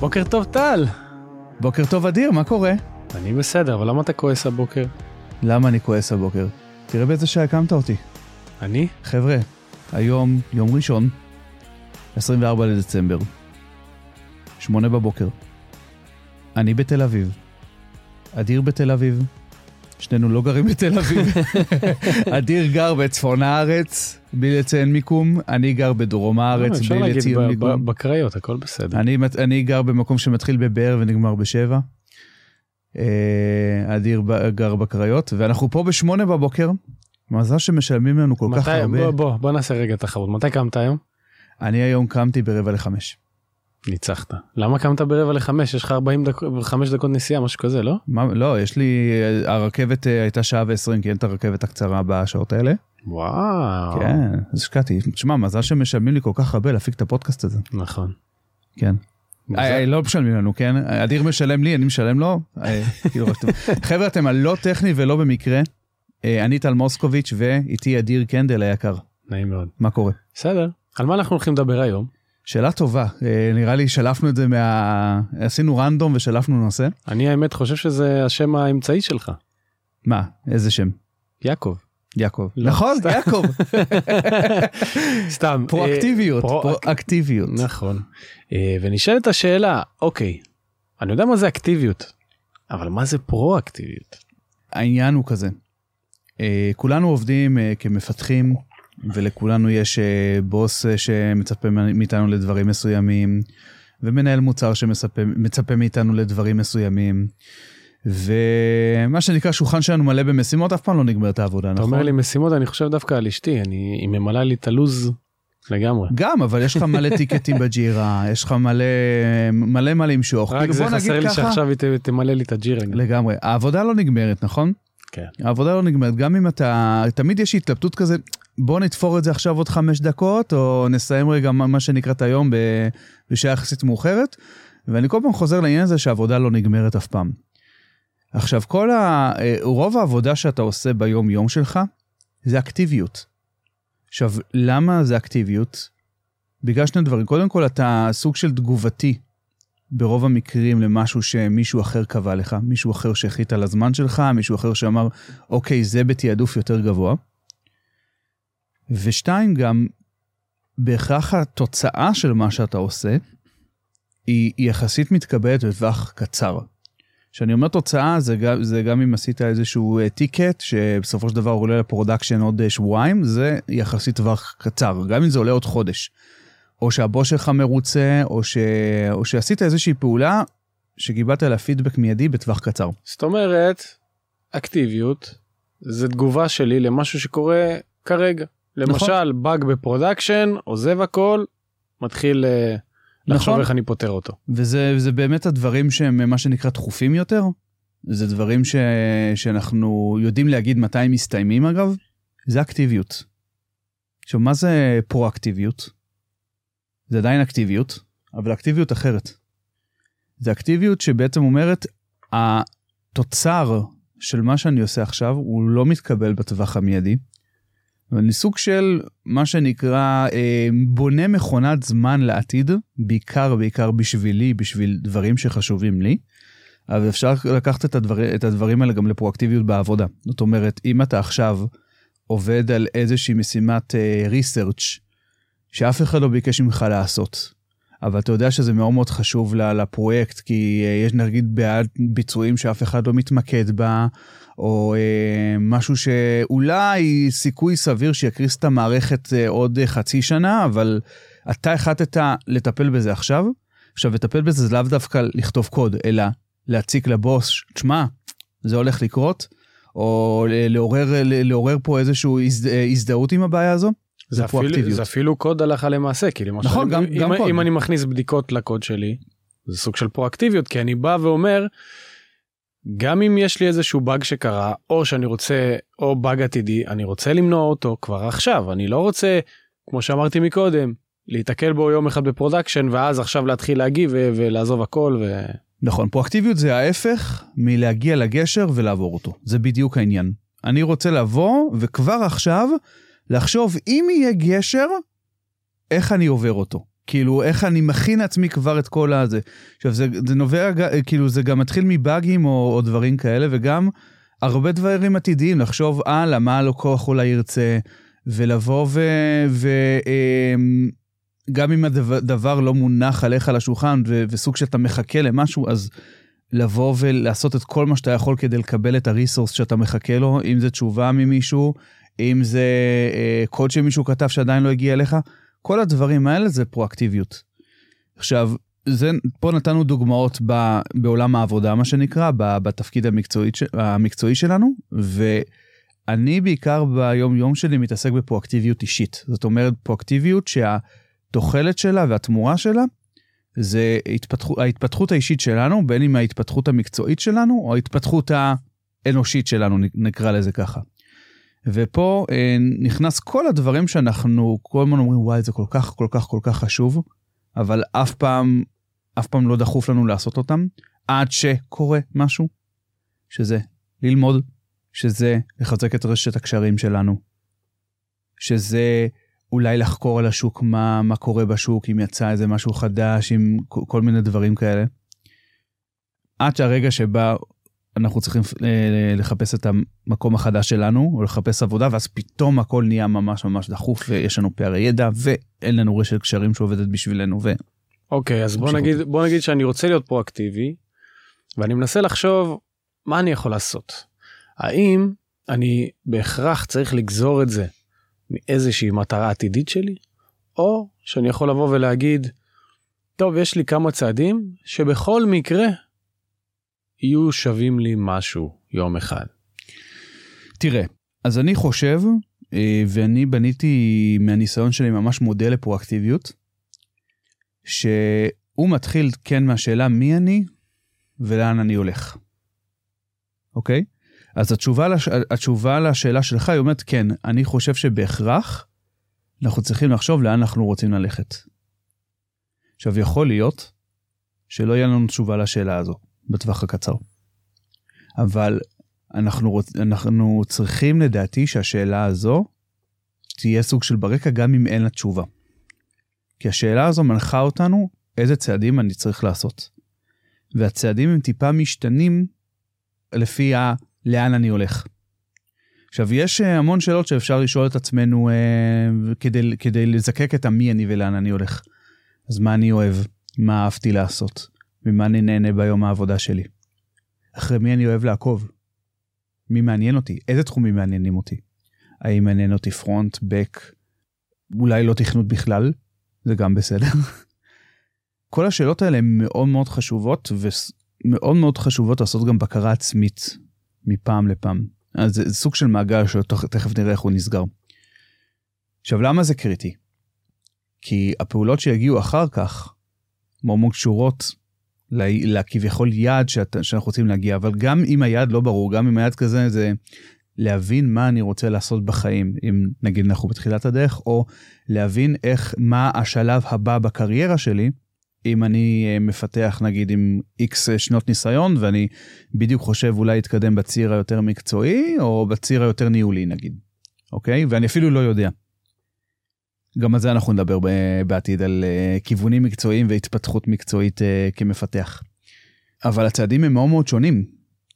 בוקר טוב טל. בוקר טוב אדיר, מה קורה? אני בסדר, אבל למה אתה כועס הבוקר? למה אני כועס הבוקר? תראה באיזה שעה הקמת אותי. אני? חבר'ה, היום יום ראשון, 24 לדצמבר, שמונה בבוקר. אני בתל אביב. אדיר בתל אביב. שנינו לא גרים בתל אביב. אדיר גר בצפון הארץ, בלי לציין מיקום. אני גר בדרום הארץ, אפשר בלי להגיד לציין מיקום. ב- בקריות, הכל בסדר. אני, אני גר במקום שמתחיל בבאר ונגמר בשבע. אה, אדיר גר בקריות, ואנחנו פה בשמונה בבוקר. מזל שמשלמים לנו כל כך מתי, הרבה. בוא, בוא, בוא נעשה רגע תחרות. מתי קמת היום? אני היום קמתי ברבע לחמש. ניצחת. למה קמת ברבע לחמש? יש לך 40 דקות, 5 דקות נסיעה, משהו כזה, לא? מה, לא, יש לי, אה, הרכבת אה, הייתה שעה ועשרים, כי אין את הרכבת הקצרה בשעות האלה. וואו. כן, אז השקעתי. תשמע, מזל שמשלמים לי כל כך הרבה להפיק את הפודקאסט הזה. נכון. כן. מוזר. אה, לא משלמים לנו, כן? אדיר משלם לי, אני משלם לו. כאילו. חבר'ה, אתם על לא טכני ולא במקרה. אני טל מוסקוביץ' ואיתי אדיר קנדל היקר. נעים מאוד. מה קורה? בסדר. על מה אנחנו הולכים לדבר היום? שאלה טובה, אה, נראה לי שלפנו את זה מה... עשינו רנדום ושלפנו נושא. אני האמת חושב שזה השם האמצעי שלך. מה, איזה שם? יעקב. יעקב. לא, נכון, סתם. יעקב. סתם. פרואקטיביות, פרו- פרואקטיביות. נכון. אה, ונשאלת השאלה, אוקיי, אני יודע מה זה אקטיביות, אבל מה זה פרו-אקטיביות? העניין הוא כזה, אה, כולנו עובדים אה, כמפתחים ולכולנו יש אה, בוס אה, שמצפה מאיתנו לדברים מסוימים ומנהל מוצר שמצפה מצפה מאיתנו לדברים מסוימים. ומה שנקרא שולחן שלנו מלא במשימות אף פעם לא נגמרת העבודה אתה נכון? אומר לי משימות, אני חושב דווקא על אשתי, אני- היא ממלאה לי את הלו"ז לגמרי. גם אבל יש לך מלא טיקטים בג'ירה יש לך מלא מלא מה למשוך. רק כאילו, זה חסר לי ככה, שעכשיו היא תמלא לי את הג'ירה. לגמרי העבודה לא נגמרת נכון? כן. העבודה לא נגמרת, גם אם אתה, תמיד יש התלבטות כזה, בוא נתפור את זה עכשיו עוד חמש דקות, או נסיים רגע מה שנקרא את היום בשעה יחסית מאוחרת, ואני כל פעם חוזר לעניין הזה שהעבודה לא נגמרת אף פעם. עכשיו, כל ה... אה, רוב העבודה שאתה עושה ביום יום שלך, ריאקטיביות. עכשיו, למה ריאקטיביות? בגלל שני דברים. קודם כל, אתה סוג של תגובתי ברוב המקרים למשהו שמישהו אחר קבע לך, מישהו אחר שהחליט על הזמן שלך, מישהו אחר שאמר, אוקיי, זה בתעדוף יותר גבוה. ושתיים, גם בהכרח התוצאה של מה שאתה עושה, היא, יחסית מתקבלת בטווח קצר. כשאני אומר תוצאה, זה גם, זה גם אם עשית איזשהו אה, ticket, שבסופו של דבר עולה ל production עוד אה, שבועיים, זה יחסית טווח קצר, גם אם זה עולה עוד חודש. או שהבוס שלך מרוצה, או, ש... או שעשית איזושהי פעולה שקיבלת עליה פידבק מיידי בטווח קצר. זאת אומרת, ריאקטיביות זה תגובה שלי למשהו שקורה כרגע. נכון. למשל, באג ב production, עוזב הכל, מתחיל אה, לחשוב נכון. איך אני פותר אותו. וזה זה באמת הדברים שהם מה שנקרא דחופים יותר. זה דברים ש... שאנחנו יודעים להגיד מתי הם מסתיימים אגב. זה אקטיביות. עכשיו מה זה פרואקטיביות? זה עדיין אקטיביות, אבל אקטיביות אחרת. זה אקטיביות שבעצם אומרת התוצר של מה שאני עושה עכשיו הוא לא מתקבל בטווח המיידי. ואני סוג של מה שנקרא אה, בונה מכונת זמן לעתיד, בעיקר בעיקר בשבילי, בשביל דברים שחשובים לי. אבל אפשר לקחת את, הדבר, את הדברים האלה גם לפרואקטיביות בעבודה. זאת אומרת, אם אתה עכשיו עובד על איזושהי משימת אה, research שאף אחד לא ביקש ממך לעשות, אבל אתה יודע שזה מאוד מאוד חשוב לפרויקט, כי אה, יש נגיד בעד ביצועים שאף אחד לא מתמקד בה, או אה, משהו שאולי סיכוי סביר שיקריס את המערכת אה, עוד אה, חצי שנה, אבל אתה החלטת לטפל בזה עכשיו. עכשיו, לטפל בזה זה לאו דווקא לכתוב קוד, אלא להציק לבוס, תשמע, זה הולך לקרות, או לעורר, לעורר פה איזושהי הזד, אה, הזדהות עם הבעיה הזו. זה פרואקטיביות. זה אפילו קוד הלכה למעשה, כי למשל, נכון, אם, גם- אם, גם קוד. אם אני מכניס בדיקות לקוד שלי, זה סוג של פרואקטיביות, כי אני בא ואומר, גם אם יש לי איזשהו באג שקרה, או שאני רוצה, או באג עתידי, אני רוצה למנוע אותו כבר עכשיו, אני לא רוצה, כמו שאמרתי מקודם, להיתקל בו יום אחד ב production, ואז עכשיו להתחיל להגיב ולעזוב הכל, ו... נכון, פרואקטיביות זה ההפך מלהגיע לגשר ולעבור אותו. זה בדיוק העניין. אני רוצה לבוא וכבר עכשיו לחשוב אם יהיה גשר, איך אני עובר אותו. כאילו, איך אני מכין לעצמי כבר את כל הזה. עכשיו, זה, זה נובע, כאילו, זה גם מתחיל מבאגים או, או דברים כאלה, וגם הרבה דברים עתידיים, לחשוב הלאה, מה הלקוח אולי ירצה, ולבוא ו... ו אמ, גם אם הדבר לא מונח עליך על השולחן ו- וסוג שאתה מחכה למשהו, אז לבוא ולעשות את כל מה שאתה יכול כדי לקבל את הריסורס שאתה מחכה לו, אם זה תשובה ממישהו, אם זה אה, קוד שמישהו כתב שעדיין לא הגיע אליך, כל הדברים האלה זה פרואקטיביות. עכשיו, זה, פה נתנו דוגמאות ב, בעולם העבודה, מה שנקרא, ב, בתפקיד המקצועי, המקצועי שלנו, ואני בעיקר ביום-יום שלי מתעסק בפרואקטיביות אישית. זאת אומרת, פרואקטיביות שהתוחלת שלה והתמורה שלה זה התפתח, ההתפתחות האישית שלנו, בין אם ההתפתחות המקצועית שלנו או ההתפתחות האנושית שלנו, נקרא לזה ככה. ופה אה, נכנס כל הדברים שאנחנו כל הזמן אומרים, וואי, זה כל כך, כל כך, כל כך חשוב, אבל אף פעם, אף פעם לא דחוף לנו לעשות אותם, עד שקורה משהו, שזה ללמוד, שזה לחזק את רשת הקשרים שלנו, שזה אולי לחקור על השוק מה, מה קורה בשוק, אם יצא איזה משהו חדש, עם כל מיני דברים כאלה. עד שהרגע שבה אנחנו צריכים אה, לחפש את המקום החדש שלנו, או לחפש עבודה, ואז פתאום הכל נהיה ממש ממש דחוף, ויש לנו פערי ידע, ואין לנו רשת קשרים שעובדת בשבילנו. ו... אוקיי, אז בוא נגיד, בוא נגיד שאני רוצה להיות פרואקטיבי, ואני מנסה לחשוב מה אני יכול לעשות. האם אני בהכרח צריך לגזור את זה מאיזושהי מטרה עתידית שלי, או שאני יכול לבוא ולהגיד, טוב, יש לי כמה צעדים שבכל מקרה יהיו שווים לי משהו יום אחד. תראה, אז אני חושב, אה, ואני בניתי מהניסיון שלי ממש מודל לפרואקטיביות, שהוא מתחיל כן מהשאלה מי אני ולאן אני הולך. אוקיי? אז התשובה, לש... התשובה לשאלה שלך היא אומרת כן, אני חושב שבהכרח אנחנו צריכים לחשוב לאן אנחנו רוצים ללכת. עכשיו יכול להיות שלא יהיה לנו תשובה לשאלה הזו. בטווח הקצר. אבל אנחנו, רוצ... אנחנו צריכים לדעתי שהשאלה הזו תהיה סוג של ברקע גם אם אין לה תשובה. כי השאלה הזו מנחה אותנו איזה צעדים אני צריך לעשות. והצעדים הם טיפה משתנים לפי ה... לאן אני הולך. עכשיו, יש אה, המון שאלות שאפשר לשאול את עצמנו אה, כדי, כדי לזקק את המי אני ולאן אני הולך. אז מה אני אוהב? מה אהבתי לעשות? ממה אני נהנה ביום העבודה שלי? אחרי מי אני אוהב לעקוב? מי מעניין אותי? איזה תחומים מעניינים אותי? האם מעניין אותי פרונט, בק, אולי לא תכנות בכלל? זה גם בסדר. כל השאלות האלה הן מאוד מאוד חשובות ומאוד מאוד חשובות לעשות גם בקרה עצמית מפעם לפעם. אז זה סוג של מעגל שתכף נראה איך הוא נסגר. עכשיו למה זה קריטי? כי הפעולות שיגיעו אחר כך מאוד מאוד קשורות לכביכול יעד שאת, שאנחנו רוצים להגיע, אבל גם אם היעד לא ברור, גם אם היעד כזה זה להבין מה אני רוצה לעשות בחיים, אם נגיד אנחנו בתחילת הדרך, או להבין איך, מה השלב הבא בקריירה שלי, אם אני אה, מפתח נגיד עם איקס שנות ניסיון ואני בדיוק חושב אולי להתקדם בציר היותר מקצועי או בציר היותר ניהולי נגיד, אוקיי? ואני אפילו לא יודע. גם על זה אנחנו נדבר בעתיד, על uh, כיוונים מקצועיים והתפתחות מקצועית uh, כמפתח. אבל הצעדים הם מאוד מאוד שונים,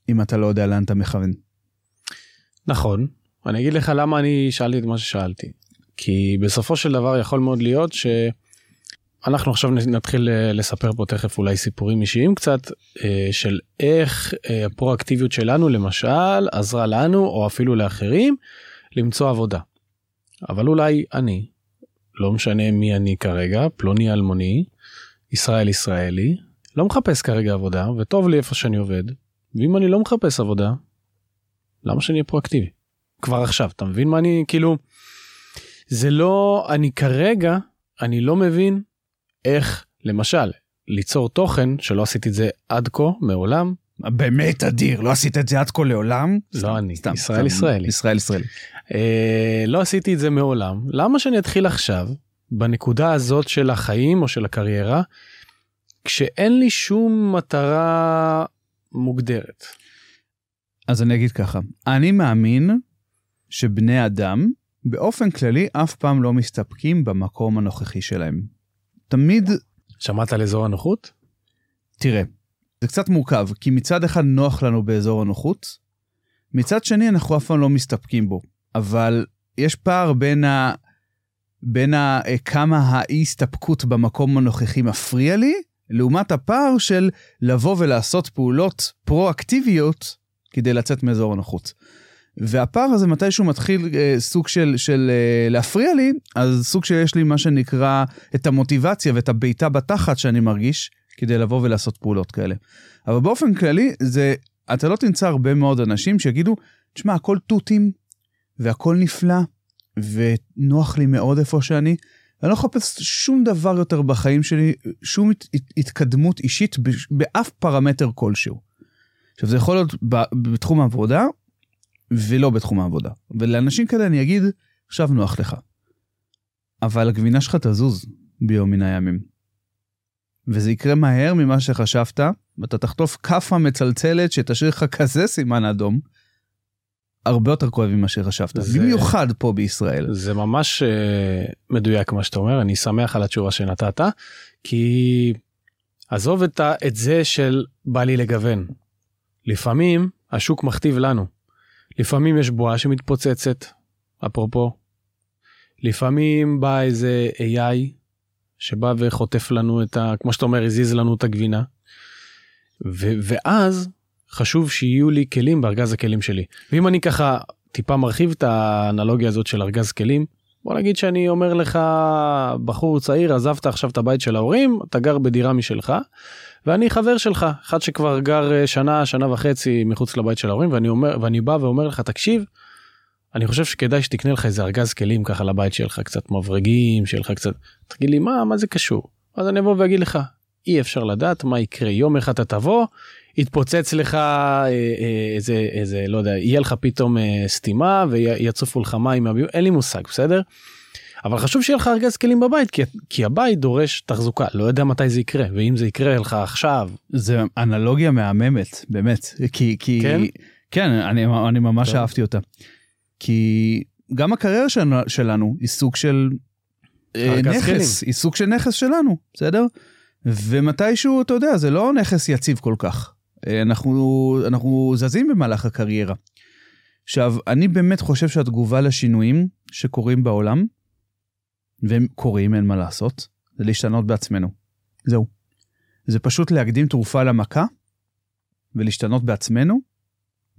אם אתה לא יודע לאן אתה מכוון. נכון, אני אגיד לך למה אני שאלתי את מה ששאלתי. כי בסופו של דבר יכול מאוד להיות שאנחנו עכשיו נתחיל אה, לספר פה תכף אולי סיפורים אישיים קצת של איך הפרואקטיביות שלנו למשל עזרה לנו או אפילו לאחרים למצוא עבודה. אבל אולי אני לא משנה מי אני כרגע, פלוני אלמוני, ישראל ישראלי, לא מחפש כרגע עבודה וטוב לי איפה שאני עובד, ואם אני לא מחפש עבודה, למה שאני אהיה פרואקטיבי? כבר עכשיו, אתה מבין מה אני, כאילו, זה לא, אני כרגע, אני לא מבין איך, למשל, ליצור תוכן שלא עשיתי את זה עד כה, מעולם. באמת אדיר, לא עשית את זה עד כה לעולם? לא אני, סתם, ישראל סתם, ישראלי. ישראל ישראלי. אה, לא עשיתי את זה מעולם, למה שאני אתחיל עכשיו, בנקודה הזאת של החיים או של הקריירה, כשאין לי שום מטרה מוגדרת? אז אני אגיד ככה, אני מאמין שבני אדם באופן כללי אף פעם לא מסתפקים במקום הנוכחי שלהם. תמיד, שמעת על אזור הנוחות? תראה, זה קצת מורכב, כי מצד אחד נוח לנו באזור הנוחות, מצד שני אנחנו אף פעם לא מסתפקים בו, אבל יש פער בין ה... בין ה... כמה האי הסתפקות במקום הנוכחי מפריע לי, לעומת הפער של לבוא ולעשות פעולות פרו-אקטיביות כדי לצאת מאזור הנוחות. והפער הזה מתישהו מתחיל אה, סוג של, של אה, להפריע לי, אז סוג שיש לי מה שנקרא את המוטיבציה ואת הבעיטה בתחת שאני מרגיש כדי לבוא ולעשות פעולות כאלה. אבל באופן כללי, זה, אתה לא תמצא הרבה מאוד אנשים שיגידו, תשמע, הכל תותים והכל נפלא ונוח לי מאוד איפה שאני. אני לא מחפש שום דבר יותר בחיים שלי, שום הת, הת, התקדמות אישית באף פרמטר כלשהו. עכשיו זה יכול להיות בתחום העבודה ולא בתחום העבודה. ולאנשים כאלה אני אגיד, עכשיו נוח לך. אבל הגבינה שלך תזוז ביום מן הימים. וזה יקרה מהר ממה שחשבת, ואתה תחטוף כאפה מצלצלת שתשאיר לך כזה סימן אדום, הרבה יותר כואב ממה שחשבת, זה... במיוחד פה בישראל. זה ממש uh, מדויק מה שאתה אומר, אני שמח על התשובה שנתת, כי עזוב את, ה, את זה של בא לי לגוון. לפעמים השוק מכתיב לנו. לפעמים יש בועה שמתפוצצת, אפרופו. לפעמים בא איזה AI שבא וחוטף לנו את ה... כמו שאתה אומר, הזיז לנו את הגבינה. ו- ואז חשוב שיהיו לי כלים בארגז הכלים שלי. ואם אני ככה טיפה מרחיב את האנלוגיה הזאת של ארגז כלים, בוא נגיד שאני אומר לך, בחור צעיר, עזבת עכשיו את הבית של ההורים, אתה גר בדירה משלך, ואני חבר שלך, אחד שכבר גר אה, שנה, שנה וחצי מחוץ לבית של ההורים, ואני אומר, ואני בא ואומר לך, תקשיב, אני חושב שכדאי שתקנה לך איזה ארגז כלים ככה לבית שלך, קצת מברגים, שיהיה לך קצת, תגיד לי, מה, מה זה קשור? אז אני אבוא ואגיד לך, אי אפשר לדעת מה יקרה, יום אחד אתה תבוא, יתפוצץ לך אה, אה, איזה, איזה, לא יודע, יהיה לך פתאום אה, סתימה ויצופו לך מים מהביוב, אין לי מושג, בסדר? אבל חשוב שיהיה לך ארגז כלים בבית כי, כי הבית דורש תחזוקה לא יודע מתי זה יקרה ואם זה יקרה לך עכשיו. זה אנלוגיה מהממת באמת כי כי כן, כן אני, אני ממש טוב. אהבתי אותה. כי גם הקריירה שלנו, שלנו היא סוג של נכס כלים. היא סוג של נכס שלנו בסדר ומתישהו אתה יודע זה לא נכס יציב כל כך אנחנו אנחנו זזים במהלך הקריירה. עכשיו אני באמת חושב שהתגובה לשינויים שקורים בעולם והם קורים, אין מה לעשות, זה להשתנות בעצמנו. זהו. זה פשוט להקדים תרופה למכה, ולהשתנות בעצמנו,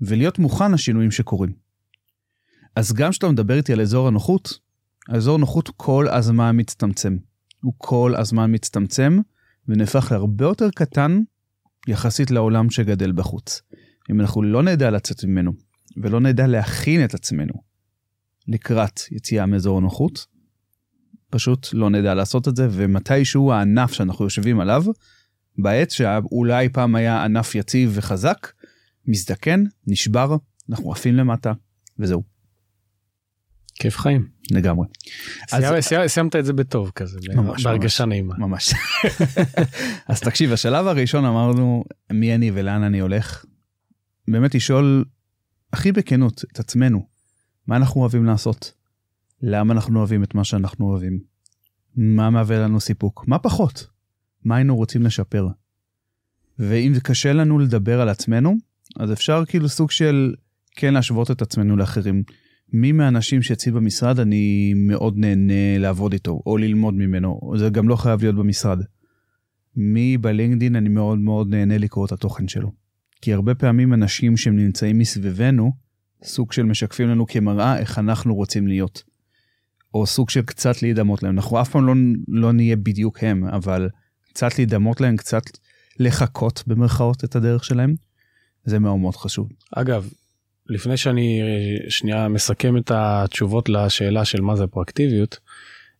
ולהיות מוכן לשינויים שקורים. אז גם כשאתה מדבר איתי על אזור הנוחות, האזור הנוחות כל הזמן מצטמצם. הוא כל הזמן מצטמצם, ונהפך להרבה יותר קטן יחסית לעולם שגדל בחוץ. אם אנחנו לא נדע לצאת ממנו, ולא נדע להכין את עצמנו לקראת יציאה מאזור הנוחות, פשוט לא נדע לעשות את זה, ומתישהו הענף שאנחנו יושבים עליו, בעת שאולי פעם היה ענף יציב וחזק, מזדקן, נשבר, אנחנו עפים למטה, וזהו. כיף חיים. לגמרי. אז... סיימת את זה בטוב כזה, ממש, בהרגשה ממש, נעימה. ממש. אז תקשיב, השלב הראשון אמרנו מי אני ולאן אני הולך. באמת לשאול הכי בכנות את עצמנו, מה אנחנו אוהבים לעשות? למה אנחנו אוהבים את מה שאנחנו אוהבים? מה מהווה לנו סיפוק? מה פחות? מה היינו רוצים לשפר? ואם זה קשה לנו לדבר על עצמנו, אז אפשר כאילו סוג של כן להשוות את עצמנו לאחרים. מי מהאנשים שאצלי במשרד אני מאוד נהנה לעבוד איתו או ללמוד ממנו, זה גם לא חייב להיות במשרד. מי בלינקדין אני מאוד מאוד נהנה לקרוא את התוכן שלו. כי הרבה פעמים אנשים שהם נמצאים מסביבנו, סוג של משקפים לנו כמראה איך אנחנו רוצים להיות. או סוג של קצת להידמות להם. אנחנו אף פעם לא, לא נהיה בדיוק הם, אבל קצת להידמות להם, קצת לחכות במרכאות את הדרך שלהם, זה מאוד מאוד חשוב. אגב, לפני שאני שנייה מסכם את התשובות לשאלה של מה זה פרואקטיביות,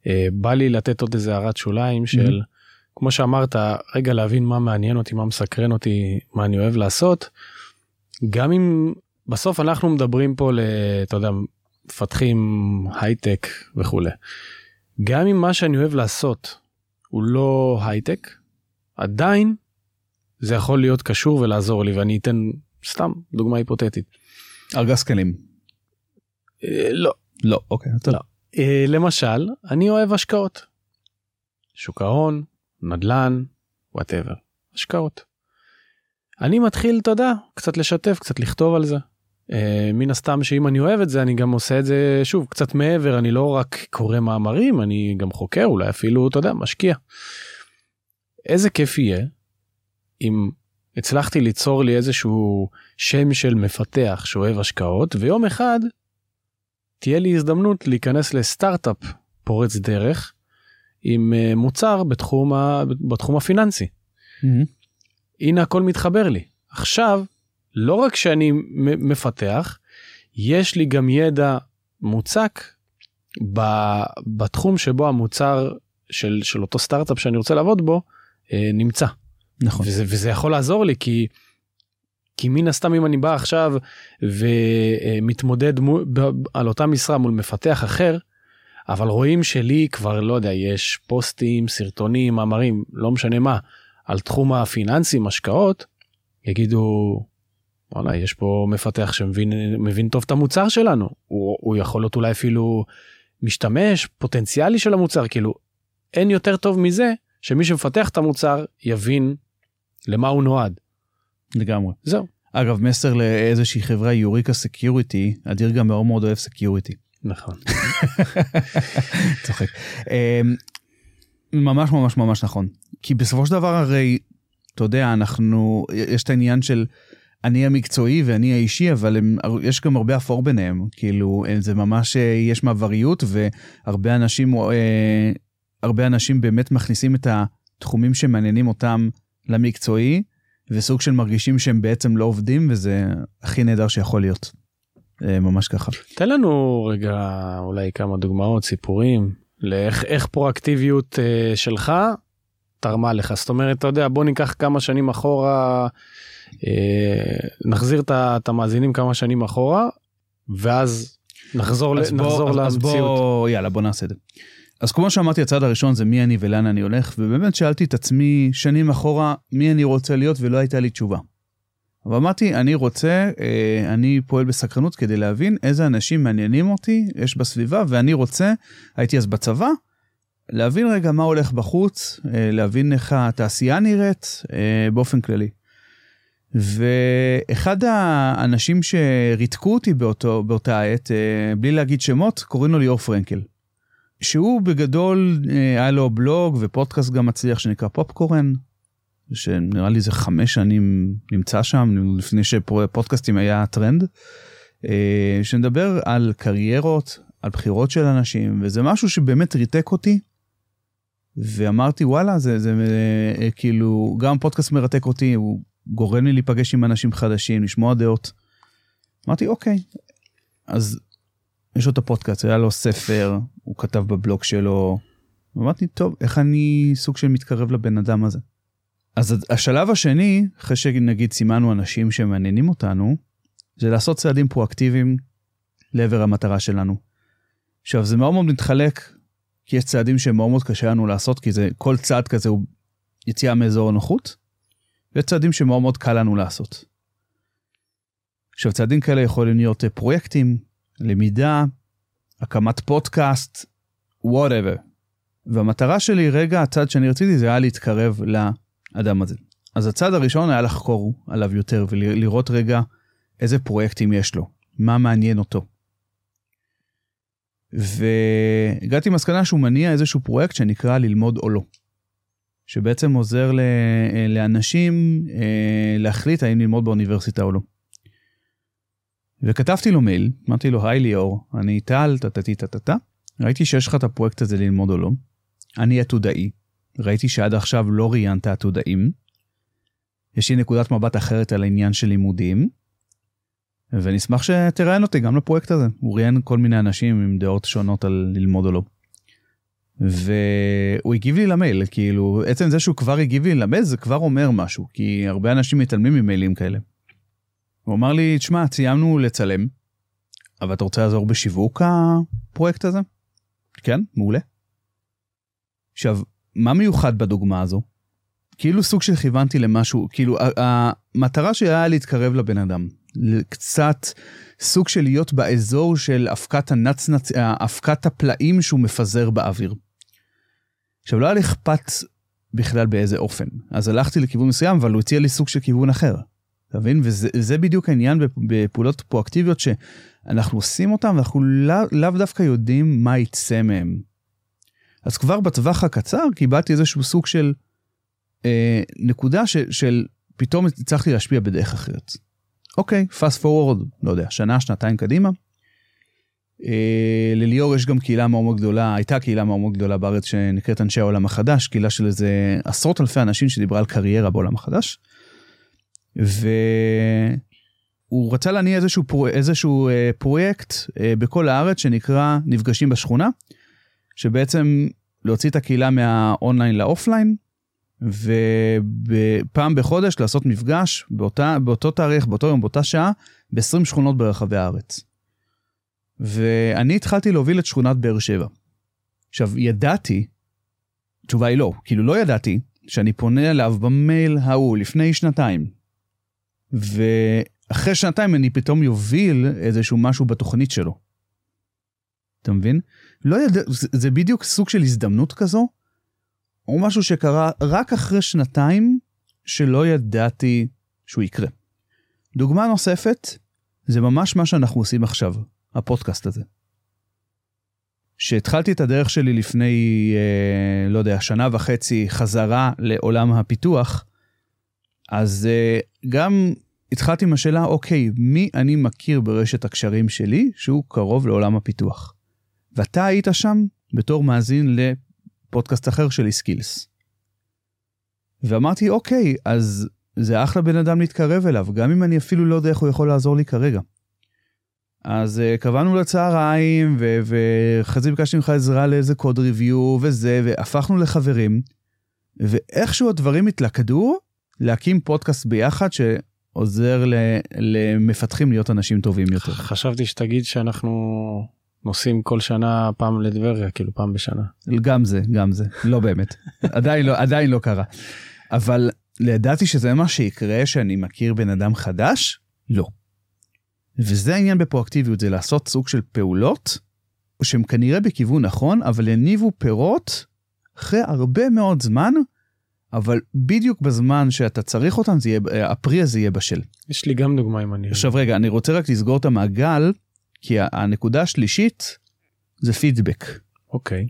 אה, בא לי לתת עוד איזה הערת שוליים של, mm-hmm. כמו שאמרת, רגע להבין מה מעניין אותי, מה מסקרן אותי, מה אני אוהב לעשות. גם אם בסוף אנחנו מדברים פה, אתה יודע, מפתחים הייטק וכולי. גם אם מה שאני אוהב לעשות הוא לא הייטק, עדיין זה יכול להיות קשור ולעזור לי ואני אתן סתם דוגמה היפותטית. ארגז כלים. אה, לא. לא, אוקיי. לא. אה, למשל, אני אוהב השקעות. שוק ההון, נדל"ן, whatever, השקעות. אני מתחיל, אתה יודע, קצת לשתף, קצת לכתוב על זה. אה, מן הסתם שאם אני אוהב את זה אני גם עושה את זה שוב קצת מעבר אני לא רק קורא מאמרים אני גם חוקר אולי אפילו אתה יודע משקיע. איזה כיף יהיה אם הצלחתי ליצור לי איזשהו שם של מפתח שאוהב השקעות ויום אחד תהיה לי הזדמנות להיכנס לסטארט-אפ פורץ דרך עם אה, מוצר בתחום, ה... בתחום הפיננסי. Mm-hmm. הנה הכל מתחבר לי. עכשיו לא רק שאני מפתח, יש לי גם ידע מוצק ב, בתחום שבו המוצר של, של אותו סטארט-אפ שאני רוצה לעבוד בו אה, נמצא. נכון. וזה, וזה יכול לעזור לי כי, כי מן הסתם אם אני בא עכשיו ומתמודד מול, על אותה משרה מול מפתח אחר, אבל רואים שלי כבר לא יודע יש פוסטים סרטונים מאמרים לא משנה מה על תחום הפיננסים השקעות יגידו וואלה יש פה מפתח שמבין מבין טוב את המוצר שלנו הוא, הוא יכול להיות אולי אפילו משתמש פוטנציאלי של המוצר כאילו אין יותר טוב מזה שמי שמפתח את המוצר יבין למה הוא נועד. לגמרי. זהו. אגב מסר לאיזושהי חברה Eureka Security אדיר גם מאוד מאוד אוהב security. נכון. צוחק. אמ, ממש ממש ממש נכון כי בסופו של דבר הרי אתה יודע אנחנו יש את העניין של אני המקצועי ואני האישי, אבל הם, יש גם הרבה אפור ביניהם, כאילו זה ממש, אה, יש מעבריות והרבה אנשים, אה, הרבה אנשים באמת מכניסים את התחומים שמעניינים אותם למקצועי, וסוג של מרגישים שהם בעצם לא עובדים, וזה הכי נהדר שיכול להיות. אה, ממש ככה. תן לנו רגע אולי כמה דוגמאות, סיפורים, לאיך איך פרואקטיביות שלך תרמה לך. זאת אומרת, אתה יודע, בוא ניקח כמה שנים אחורה. אה, נחזיר את המאזינים כמה שנים אחורה ואז נחזור, אז נחזור בוא, אז למציאות. בוא, יאללה בוא נעשה את זה. אז כמו שאמרתי הצעד הראשון זה מי אני ולאן אני הולך ובאמת שאלתי את עצמי שנים אחורה מי אני רוצה להיות ולא הייתה לי תשובה. אבל אמרתי אני רוצה אה, אני פועל בסקרנות כדי להבין איזה אנשים מעניינים אותי יש בסביבה ואני רוצה הייתי אז בצבא להבין רגע מה הולך בחוץ אה, להבין איך התעשייה נראית באופן כללי. ואחד האנשים שריתקו אותי באותו, באותה עת, אה, בלי להגיד שמות, קוראים לו ליאור פרנקל. שהוא בגדול, אה, היה לו בלוג ופודקאסט גם מצליח שנקרא פופקורן, שנראה לי זה חמש שנים נמצא שם, לפני שפודקאסטים היה טרנד, אה, שנדבר על קריירות, על בחירות של אנשים, וזה משהו שבאמת ריתק אותי. ואמרתי וואלה זה זה כאילו גם פודקאסט מרתק אותי הוא גורם לי להיפגש עם אנשים חדשים, לשמוע דעות. אמרתי, אוקיי, אז יש לו את הפודקאסט, היה לו ספר, הוא כתב בבלוג שלו. אמרתי, טוב, איך אני סוג של מתקרב לבן אדם הזה? אז השלב השני, אחרי שנגיד סימנו אנשים שמעניינים אותנו, זה לעשות צעדים פרואקטיביים לעבר המטרה שלנו. עכשיו, זה מאוד מאוד מתחלק, כי יש צעדים שמאוד מאוד קשה לנו לעשות, כי זה, כל צעד כזה הוא יציאה מאזור הנוחות, וצעדים שמאוד מאוד קל לנו לעשות. עכשיו צעדים כאלה יכולים להיות אה, פרויקטים, למידה, הקמת פודקאסט, whatever. והמטרה שלי רגע הצעד שאני רציתי זה היה להתקרב לאדם הזה. אז הצעד הראשון היה לחקור עליו יותר ולראות רגע איזה פרויקטים יש לו, מה מעניין אותו. והגעתי למסקנה שהוא מניע איזשהו פרויקט שנקרא ללמוד או לא. שבעצם עוזר לאנשים אה, להחליט האם ללמוד באוניברסיטה או לא. וכתבתי לו מייל, אמרתי לו, היי ליאור, אני טל, טטטי טטטה, ראיתי שיש לך את הפרויקט הזה ללמוד או לא. אני עתודאי, ראיתי שעד עכשיו לא ראיינת עתודאים. יש לי נקודת מבט אחרת על העניין של לימודים, ונשמח שתראיין אותי גם לפרויקט הזה. הוא ראיין כל מיני אנשים עם דעות שונות על ללמוד או לא. והוא הגיב לי למייל כאילו עצם זה שהוא כבר הגיב לי למייל זה כבר אומר משהו כי הרבה אנשים מתעלמים ממיילים כאלה. הוא אמר לי תשמע סיימנו לצלם אבל אתה רוצה לעזור בשיווק הפרויקט הזה? כן מעולה. עכשיו מה מיוחד בדוגמה הזו? כאילו סוג של כיוונתי למשהו כאילו המטרה שלי היה להתקרב לבן אדם קצת סוג של להיות באזור של אבקת הנצנצ... אבקת הפלאים שהוא מפזר באוויר. עכשיו לא היה לי אכפת בכלל באיזה אופן, אז הלכתי לכיוון מסוים, אבל הוא הציע לי סוג של כיוון אחר. אתה מבין? וזה בדיוק העניין בפעולות פרואקטיביות שאנחנו עושים אותן ואנחנו לאו לא דווקא יודעים מה יצא מהם. אז כבר בטווח הקצר קיבלתי איזשהו סוג של אה, נקודה ש, של פתאום הצלחתי להשפיע בדרך אחרת. אוקיי, fast forward, לא יודע, שנה, שנתיים קדימה. אה, לליאור יש גם קהילה מאוד מאוד גדולה, הייתה קהילה מאוד מאוד גדולה בארץ שנקראת אנשי העולם החדש, קהילה של איזה עשרות אלפי אנשים שדיברה על קריירה בעולם החדש. והוא רצה להניע איזשהו, פרו, איזשהו אה, פרויקט אה, בכל הארץ שנקרא נפגשים בשכונה, שבעצם להוציא את הקהילה מה online ל offline, ופעם בחודש לעשות מפגש באותה, באותו תאריך, באותו יום, באותה שעה, ב-20 שכונות ברחבי הארץ. ואני התחלתי להוביל את שכונת באר שבע. עכשיו, ידעתי, התשובה היא לא, כאילו לא ידעתי, שאני פונה אליו במייל ההוא לפני שנתיים, ואחרי שנתיים אני פתאום יוביל איזשהו משהו בתוכנית שלו. אתה מבין? לא זה, זה בדיוק סוג של הזדמנות כזו, או משהו שקרה רק אחרי שנתיים שלא ידעתי שהוא יקרה. דוגמה נוספת, זה ממש מה שאנחנו עושים עכשיו, הפודקאסט הזה. שהתחלתי את הדרך שלי לפני, אה, לא יודע, שנה וחצי חזרה לעולם הפיתוח, אז אה, גם התחלתי עם השאלה, אוקיי, מי אני מכיר ברשת הקשרים שלי שהוא קרוב לעולם הפיתוח? ואתה היית שם בתור מאזין לפודקאסט אחר שלי, Skills. ואמרתי, אוקיי, אז זה אחלה בן אדם להתקרב אליו, גם אם אני אפילו לא יודע איך הוא יכול לעזור לי כרגע. אז uh, קבענו לצהריים, ואחרי זה ביקשתי ממך עזרה לאיזה קוד ריוויו וזה, והפכנו לחברים, ואיכשהו הדברים התלכדו להקים פודקאסט ביחד, שעוזר למפתחים להיות אנשים טובים יותר. חשבתי שתגיד שאנחנו נוסעים כל שנה פעם לטבריה, כאילו פעם בשנה. גם זה, גם זה, לא באמת. עדיין, לא, עדיין לא קרה. אבל ידעתי שזה מה שיקרה שאני מכיר בן אדם חדש? לא. וזה העניין בפרואקטיביות, זה לעשות סוג של פעולות שהם כנראה בכיוון נכון, אבל יניבו פירות אחרי הרבה מאוד זמן, אבל בדיוק בזמן שאתה צריך אותם, זה יהיה, הפרי הזה יהיה בשל. יש לי גם דוגמה אם אני... עכשיו רגע, אני רוצה רק לסגור את המעגל, כי הנקודה השלישית זה פידבק. אוקיי.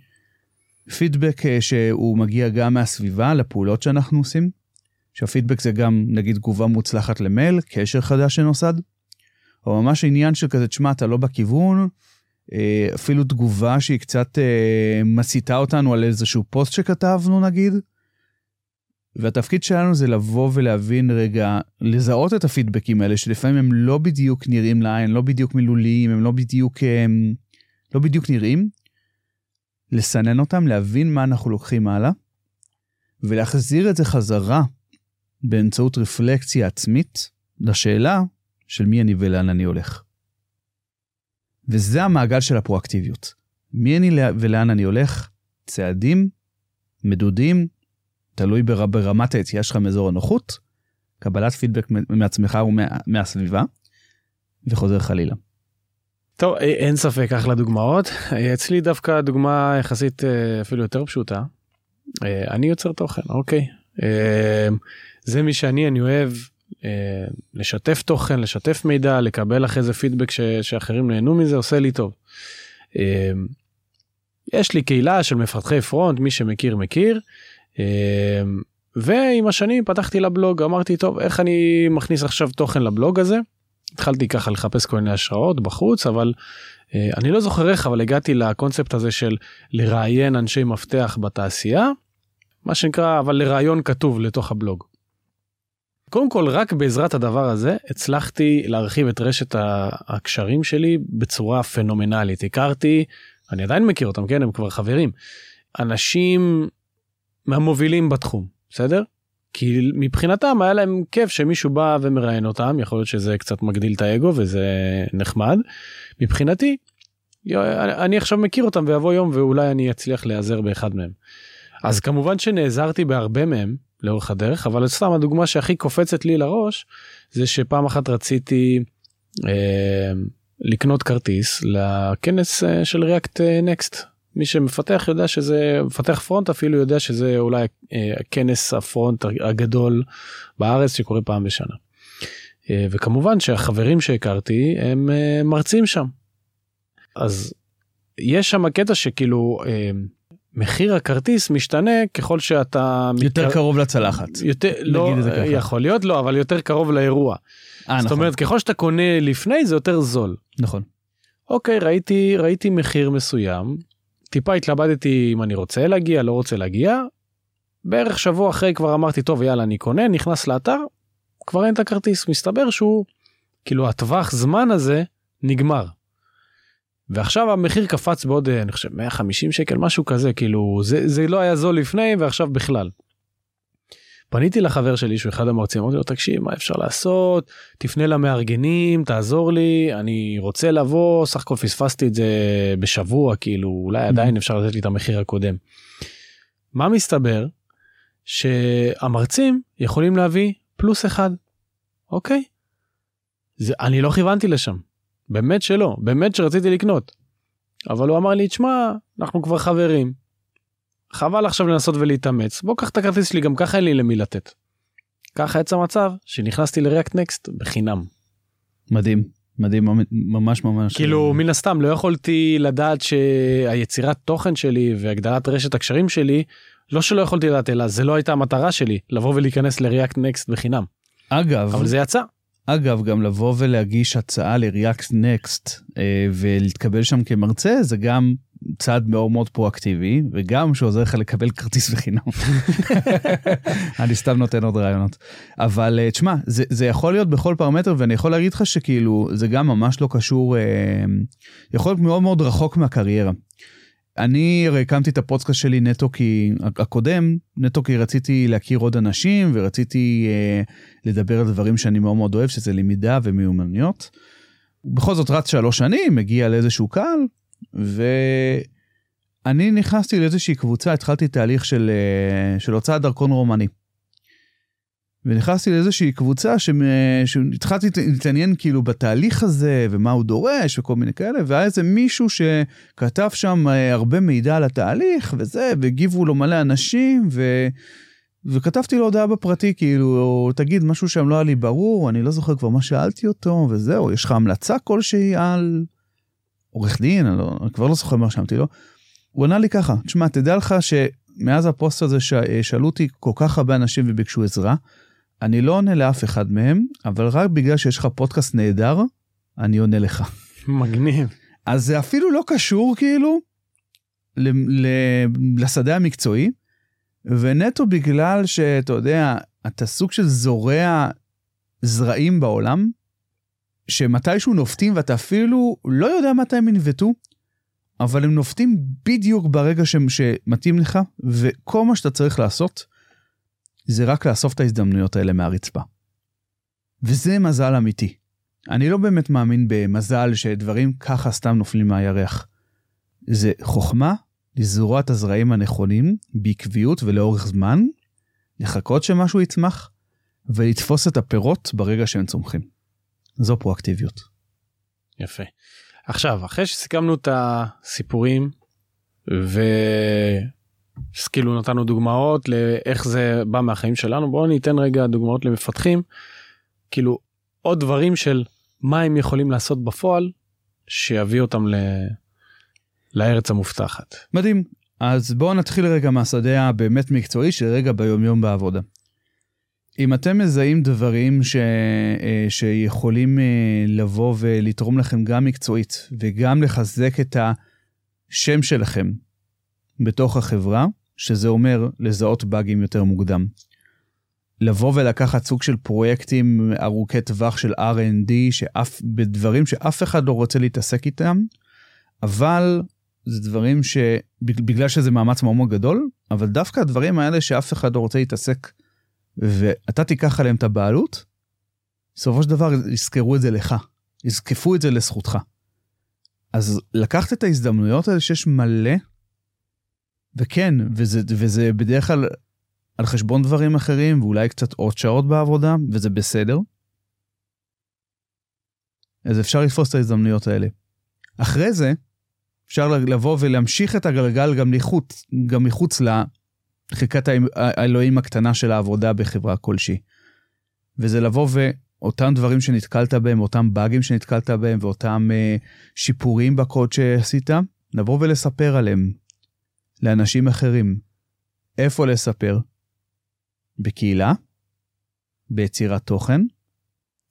פידבק אה, שהוא מגיע גם מהסביבה לפעולות שאנחנו עושים. שהפידבק זה גם נגיד תגובה מוצלחת למייל, קשר חדש שנוסד. או ממש עניין של כזה, תשמע, אתה לא בכיוון, אה, אפילו תגובה שהיא קצת אה, מסיתה אותנו על איזשהו פוסט שכתבנו נגיד. והתפקיד שלנו זה לבוא ולהבין רגע, לזהות את הפידבקים האלה שלפעמים הם לא בדיוק נראים לעין, לא בדיוק מילוליים, הם לא בדיוק, הם לא בדיוק נראים. לסנן אותם, להבין מה אנחנו לוקחים הלאה, ולהחזיר את זה חזרה באמצעות רפלקציה עצמית לשאלה של מי אני ולאן אני הולך. וזה המעגל של הפרואקטיביות. מי אני ולאן אני הולך? צעדים, מדודים, תלוי בר, ברמת היציאה שלך מאזור הנוחות, קבלת פידבק מעצמך ומהסביבה, וחוזר חלילה. טוב, אין ספק, אחלה דוגמאות. אצלי דווקא דוגמה יחסית אה, אפילו יותר פשוטה. אה, אני יוצר תוכן, אוקיי. אה, זה מי שאני, אני אוהב אה, לשתף תוכן, לשתף מידע, לקבל אחרי זה פידבק ש, שאחרים נהנו מזה, עושה לי טוב. אה, יש לי קהילה של מפתחי פרונט, מי שמכיר מכיר. אה, ועם השנים פתחתי לבלוג, אמרתי, טוב, איך אני מכניס עכשיו תוכן לבלוג הזה? התחלתי ככה לחפש כל מיני השראות בחוץ, אבל אני לא זוכר איך, אבל הגעתי לקונספט הזה של לראיין אנשי מפתח בתעשייה, מה שנקרא, אבל לראיון כתוב לתוך הבלוג. קודם כל רק בעזרת הדבר הזה הצלחתי להרחיב את רשת הקשרים שלי בצורה פנומנלית הכרתי אני עדיין מכיר אותם כן הם כבר חברים אנשים מהמובילים בתחום בסדר? כי מבחינתם היה להם כיף שמישהו בא ומראיין אותם יכול להיות שזה קצת מגדיל את האגו וזה נחמד. מבחינתי אני עכשיו מכיר אותם ויבוא יום ואולי אני אצליח להיעזר באחד מהם. אז כמובן שנעזרתי בהרבה מהם לאורך הדרך אבל סתם הדוגמה שהכי קופצת לי לראש זה שפעם אחת רציתי אה, לקנות כרטיס לכנס אה, של ריאקט נקסט מי שמפתח יודע שזה מפתח פרונט אפילו יודע שזה אולי אה, כנס הפרונט הגדול בארץ שקורה פעם בשנה. אה, וכמובן שהחברים שהכרתי הם אה, מרצים שם. אז יש שם קטע שכאילו אה, מחיר הכרטיס משתנה ככל שאתה יותר מתקר... קרוב לצלחת. יותר לא. יכול להיות לא אבל יותר קרוב לאירוע. אה, זאת נכון, אומרת ככל שאתה קונה לפני זה יותר זול. נכון. אוקיי ראיתי ראיתי מחיר מסוים טיפה התלבטתי אם אני רוצה להגיע לא רוצה להגיע. בערך שבוע אחרי כבר אמרתי טוב יאללה אני קונה נכנס לאתר כבר אין את הכרטיס מסתבר שהוא כאילו הטווח זמן הזה נגמר. ועכשיו המחיר קפץ בעוד אה, אני חושב 150 שקל משהו כזה כאילו זה זה לא היה זול לפני ועכשיו בכלל. פניתי לחבר שלי שהוא אחד המרצים אמרתי לו תקשיב מה אפשר לעשות תפנה למארגנים תעזור לי אני רוצה לבוא סך הכל פספסתי את זה בשבוע כאילו אולי עדיין אפשר לתת לי את המחיר הקודם. מה מסתבר? שהמרצים יכולים להביא פלוס אחד אוקיי? זה אני לא כיוונתי לשם באמת שלא באמת שרציתי לקנות. אבל הוא אמר לי תשמע אנחנו כבר חברים. חבל עכשיו לנסות ולהתאמץ בוא קח את הכרטיס שלי גם ככה אין לי למי לתת. ככה יצא מצב שנכנסתי לריאקט נקסט בחינם. מדהים, מדהים, ממש ממש. כאילו מן הסתם לא יכולתי לדעת שהיצירת תוכן שלי והגדלת רשת הקשרים שלי לא שלא יכולתי לדעת אלא זה לא הייתה המטרה שלי לבוא ולהיכנס לריאקט נקסט בחינם אגב, אבל זה יצא. אגב, גם לבוא ולהגיש הצעה ל-React Next אה, ולהתקבל שם כמרצה זה גם צעד מאוד מאוד פרואקטיבי וגם שעוזר לך לקבל כרטיס בחינם. אני סתם נותן עוד רעיונות. אבל אה, תשמע, זה, זה יכול להיות בכל פרמטר ואני יכול להגיד לך שכאילו זה גם ממש לא קשור, אה, יכול להיות מאוד מאוד רחוק מהקריירה. אני הרי הקמתי את הפודקאסט שלי נטו כי הקודם נטו כי רציתי להכיר עוד אנשים ורציתי אה, לדבר על דברים שאני מאוד מאוד אוהב שזה למידה ומיומנויות. בכל זאת רץ שלוש שנים מגיע לאיזשהו קהל ואני נכנסתי לאיזושהי קבוצה התחלתי תהליך של, אה, של הוצאת דרכון רומני. ונכנסתי לאיזושהי קבוצה. שהתחלתי להתעניין כאילו בתהליך הזה ומה הוא דורש וכל מיני כאלה והיה איזה מישהו שכתב שם אה, הרבה מידע על התהליך וזה והגיבו לו מלא אנשים ו... וכתבתי לו הודעה בפרטי כאילו תגיד משהו שם לא היה לי ברור אני לא זוכר כבר מה שאלתי אותו וזהו יש לך המלצה כלשהי על עורך דין אני, לא, אני כבר לא זוכר מה רשמתי לו. הוא ענה לי ככה תשמע תדע לך שמאז הפוסט הזה ש... שאלו אותי כל כך הרבה אנשים וביקשו עזרה. אני לא עונה לאף אחד מהם, אבל רק בגלל שיש לך פודקאסט נהדר, אני עונה לך. מגניב. אז זה אפילו לא קשור כאילו ל- ל- לשדה המקצועי, ונטו בגלל שאתה יודע, אתה סוג של זורע זרעים בעולם, שמתישהו נופתים ואתה אפילו לא יודע מתי הם ינבטו, אבל הם נופתים בדיוק ברגע ש- שמתאים לך, וכל מה שאתה צריך לעשות, זה רק לאסוף את ההזדמנויות האלה מהרצפה. וזה מזל אמיתי. אני לא באמת מאמין במזל שדברים ככה סתם נופלים מהירח. זה חוכמה לזרוע את הזרעים הנכונים בעקביות ולאורך זמן, לחכות שמשהו יצמח, ולתפוס את הפירות ברגע שהם צומחים. זו פרואקטיביות. יפה. עכשיו אחרי שסיכמנו את הסיפורים ו... אז כאילו נתנו דוגמאות לאיך זה בא מהחיים שלנו בואו ניתן רגע דוגמאות למפתחים כאילו עוד דברים של מה הם יכולים לעשות בפועל שיביא אותם ל... לארץ המובטחת. מדהים. אז בואו נתחיל רגע מהשדה הבאמת מקצועי של רגע ביומיום בעבודה. אם אתם מזהים דברים ש... אה, שיכולים אה, לבוא ולתרום לכם גם מקצועית וגם לחזק את השם שלכם בתוך החברה, שזה אומר לזהות באגים יותר מוקדם. לבוא ולקחת סוג של פרויקטים ארוכי טווח של R&D שאף, בדברים שאף אחד לא רוצה להתעסק איתם, אבל זה דברים שבגלל שזה מאמץ מאוד מאוד גדול, אבל דווקא הדברים האלה שאף אחד לא רוצה להתעסק ואתה תיקח עליהם את הבעלות, בסופו של דבר יזכרו את זה לך, יזקפו את זה לזכותך. אז לקחת את ההזדמנויות האלה שיש מלא, וכן, וזה, וזה בדרך כלל על חשבון דברים אחרים, ואולי קצת עוד שעות בעבודה, וזה בסדר. אז אפשר לתפוס את ההזדמנויות האלה. אחרי זה, אפשר לבוא ולהמשיך את הגלגל גם מחוץ, גם מחוץ לחלקת האלוהים הקטנה של העבודה בחברה כלשהי. וזה לבוא ואותם דברים שנתקלת בהם, אותם באגים שנתקלת בהם ואותם uh, שיפורים בקוד שעשית, לבוא ולספר עליהם לאנשים אחרים. איפה לספר? בקהילה, ביצירת תוכן,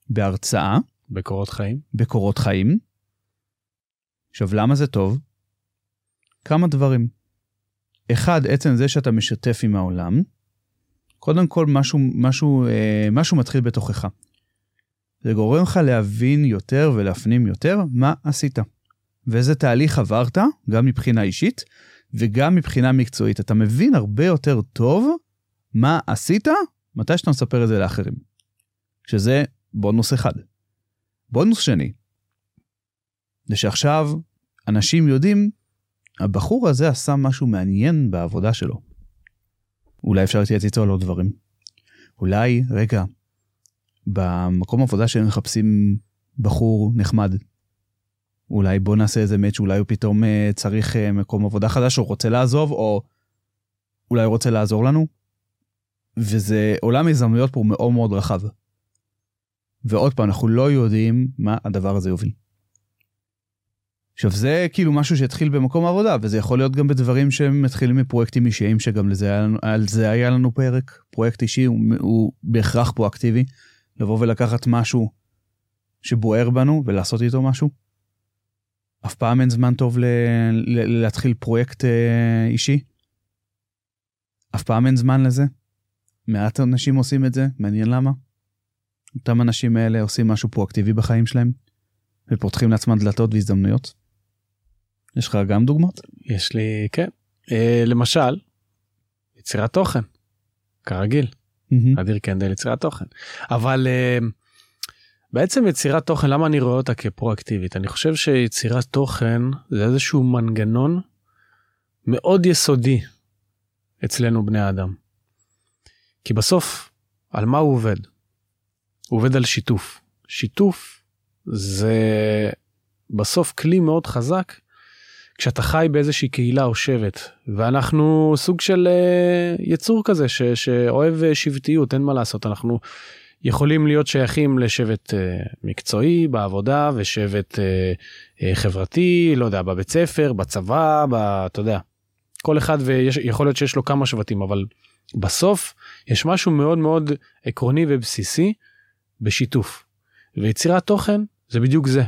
בהרצאה, בקורות חיים. בקורות חיים. עכשיו, למה זה טוב? כמה דברים. אחד, עצם זה שאתה משתף עם העולם, קודם כל משהו, משהו, אה, משהו מתחיל בתוכך. זה גורם לך להבין יותר ולהפנים יותר מה עשית. ואיזה תהליך עברת, גם מבחינה אישית וגם מבחינה מקצועית. אתה מבין הרבה יותר טוב מה עשית מתי שאתה מספר את זה לאחרים. שזה בונוס אחד. בונוס שני, זה שעכשיו אנשים יודעים, הבחור הזה עשה משהו מעניין בעבודה שלו. אולי אפשר להתייעץ איתו על עוד דברים. אולי, רגע, במקום עבודה שהם מחפשים בחור נחמד. אולי בוא נעשה איזה מאץ' אולי הוא פתאום אה, צריך אה, מקום עבודה חדש, או רוצה לעזוב, או אולי הוא רוצה לעזור לנו. וזה עולם הזדמנויות פה מאוד מאוד רחב. ועוד פעם, אנחנו לא יודעים מה הדבר הזה יוביל. עכשיו זה כאילו משהו שהתחיל במקום העבודה וזה יכול להיות גם בדברים שמתחילים מפרויקטים אישיים שגם לזה על זה היה לנו פרק פרויקט אישי הוא, הוא בהכרח פרואקטיבי לבוא ולקחת משהו שבוער בנו ולעשות איתו משהו. אף פעם אין זמן טוב ל, ל, להתחיל פרויקט אה, אישי. אף פעם אין זמן לזה. מעט אנשים עושים את זה מעניין למה. אותם אנשים האלה עושים משהו פרואקטיבי בחיים שלהם ופותחים לעצמם דלתות והזדמנויות. יש לך גם דוגמאות? יש לי, כן. אה, למשל, יצירת תוכן, כרגיל. Mm-hmm. אדיר קנדל יצירת תוכן. אבל אה, בעצם יצירת תוכן, למה אני רואה אותה כפרואקטיבית? אני חושב שיצירת תוכן זה איזשהו מנגנון מאוד יסודי אצלנו בני אדם. כי בסוף, על מה הוא עובד? הוא עובד על שיתוף. שיתוף זה בסוף כלי מאוד חזק כשאתה חי באיזושהי קהילה או שבט ואנחנו סוג של uh, יצור כזה ש, שאוהב uh, שבטיות אין מה לעשות אנחנו יכולים להיות שייכים לשבט uh, מקצועי בעבודה ושבט חברתי לא יודע בבית ספר בצבא ב, אתה יודע כל אחד ויכול להיות שיש לו כמה שבטים אבל בסוף יש משהו מאוד מאוד עקרוני ובסיסי בשיתוף ויצירת תוכן זה בדיוק זה.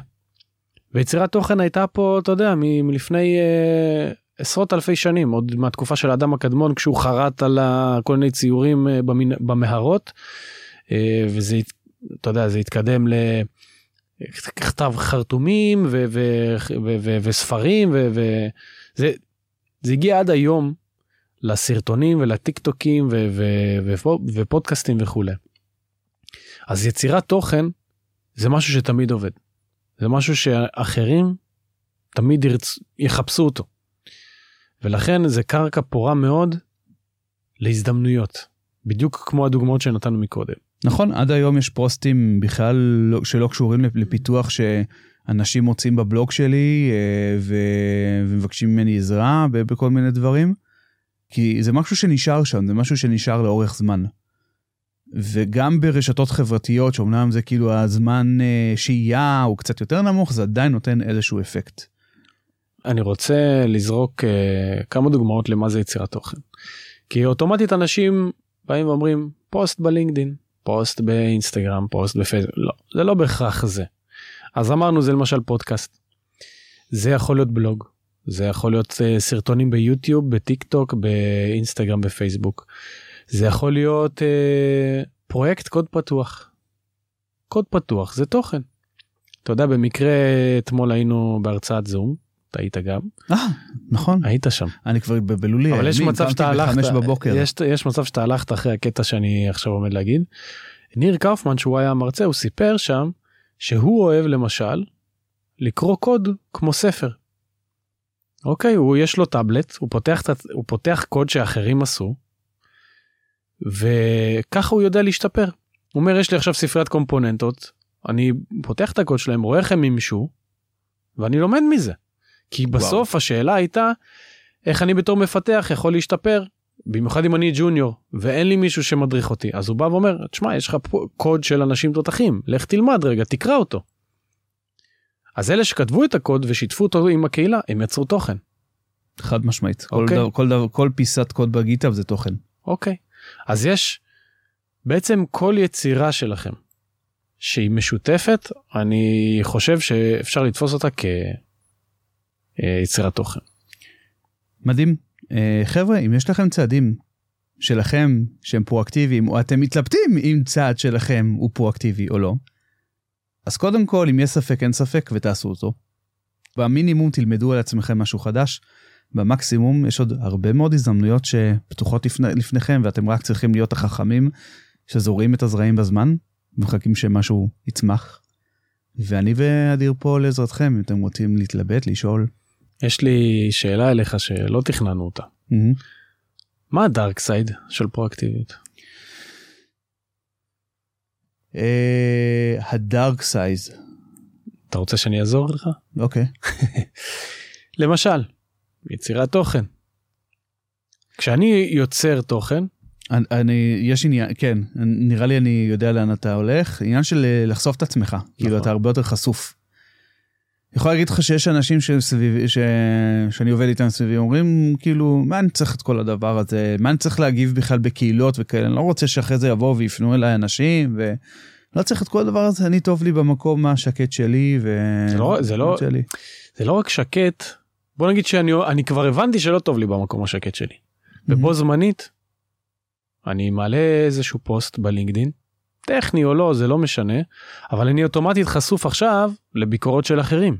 ויצירת תוכן הייתה פה אתה יודע מלפני אה, עשרות אלפי שנים עוד מהתקופה של האדם הקדמון כשהוא חרט על כל מיני ציורים אה, במנ... במערות אה, וזה אתה יודע זה התקדם לכתב חרטומים ו- ו- ו- ו- וספרים וזה זה הגיע עד היום לסרטונים ולטיק טוקים ו- ו- ו- ופודקאסטים וכולי. אז יצירת תוכן זה משהו שתמיד עובד. זה משהו שאחרים תמיד ירצ... יחפשו אותו. ולכן זה קרקע פורה מאוד להזדמנויות, בדיוק כמו הדוגמאות שנתנו מקודם. נכון, עד היום יש פוסטים בכלל לא, שלא קשורים לפיתוח שאנשים מוצאים בבלוג שלי אה, ומבקשים ממני עזרה בכל מיני דברים, כי זה משהו שנשאר שם, זה משהו שנשאר לאורך זמן. וגם ברשתות חברתיות שאומנם זה כאילו הזמן אה, שהייה הוא קצת יותר נמוך זה עדיין נותן איזשהו אפקט. אני רוצה לזרוק אה, כמה דוגמאות למה זה יצירת תוכן. כי אוטומטית אנשים באים ואומרים פוסט בלינקדין פוסט באינסטגרם פוסט בפייסבוק לא זה לא בהכרח זה. אז אמרנו זה למשל פודקאסט. זה יכול להיות בלוג זה יכול להיות אה, סרטונים ביוטיוב בטיק טוק באינסטגרם בפייסבוק. זה יכול להיות אה, פרויקט קוד פתוח. קוד פתוח זה תוכן. אתה יודע במקרה אתמול היינו בהרצאת זום. אתה היית גם. אה, נכון. היית שם. אני כבר התבלבלו לי. אבל יש מצב שאתה הלכת, יש, יש מצב שאתה הלכת אחרי הקטע שאני עכשיו עומד להגיד. ניר קאופמן שהוא היה מרצה הוא סיפר שם שהוא אוהב למשל לקרוא קוד כמו ספר. אוקיי הוא יש לו טאבלט הוא פותח הוא פותח קוד שאחרים עשו וככה הוא יודע להשתפר. הוא אומר יש לי עכשיו ספריית קומפוננטות אני פותח את הקוד שלהם רואה איך הם מימשו ואני לומד מזה. כי בסוף וואו. השאלה הייתה איך אני בתור מפתח יכול להשתפר במיוחד אם אני ג'וניור ואין לי מישהו שמדריך אותי אז הוא בא ואומר תשמע יש לך קוד של אנשים תותחים לך תלמד רגע תקרא אותו. אז אלה שכתבו את הקוד ושיתפו אותו עם הקהילה הם יצרו תוכן. חד משמעית okay. כל, אוקיי. דבר, כל, דבר, כל פיסת קוד בגיטאב זה תוכן. אוקיי okay. אז יש בעצם כל יצירה שלכם שהיא משותפת אני חושב שאפשר לתפוס אותה כיצירת תוכן. מדהים אה, חבר'ה אם יש לכם צעדים שלכם שהם פרואקטיביים או אתם מתלבטים אם צעד שלכם הוא פרואקטיבי או לא. אז קודם כל אם יש ספק אין ספק ותעשו אותו. במינימום תלמדו על עצמכם משהו חדש. במקסימום יש עוד הרבה מאוד הזדמנויות שפתוחות לפני, לפניכם ואתם רק צריכים להיות החכמים שזורעים את הזרעים בזמן מחכים שמשהו יצמח. ואני ואדיר פה לעזרתכם אם אתם רוצים להתלבט לשאול. יש לי שאלה אליך שלא תכננו אותה. Mm-hmm. מה ה dark side של פרואקטיביות? אה, ה dark side. אתה רוצה שאני אעזור לך? אוקיי. למשל, יצירת תוכן. כשאני יוצר תוכן, אני, אני יש עניין כן נראה לי אני יודע לאן אתה הולך עניין של אה, לחשוף את עצמך כאילו, נכון. כאילו אתה הרבה יותר חשוף. אני יכול להגיד לך שיש אנשים שסביב, ש... שאני עובד איתם סביבי אומרים כאילו מה אני צריך את כל הדבר הזה מה אני צריך להגיב בכלל בקהילות וכאלה אני לא רוצה שאחרי זה יבואו ויפנו אליי אנשים ולא צריך את כל הדבר הזה אני טוב לי במקום השקט שלי ו... זה לא, זה לא, שלי. זה לא רק שקט בוא נגיד שאני אני כבר הבנתי שלא טוב לי במקום השקט שלי. ובו זמנית אני מעלה איזשהו פוסט בלינקדין טכני או לא זה לא משנה אבל אני אוטומטית חשוף עכשיו לביקורות של אחרים.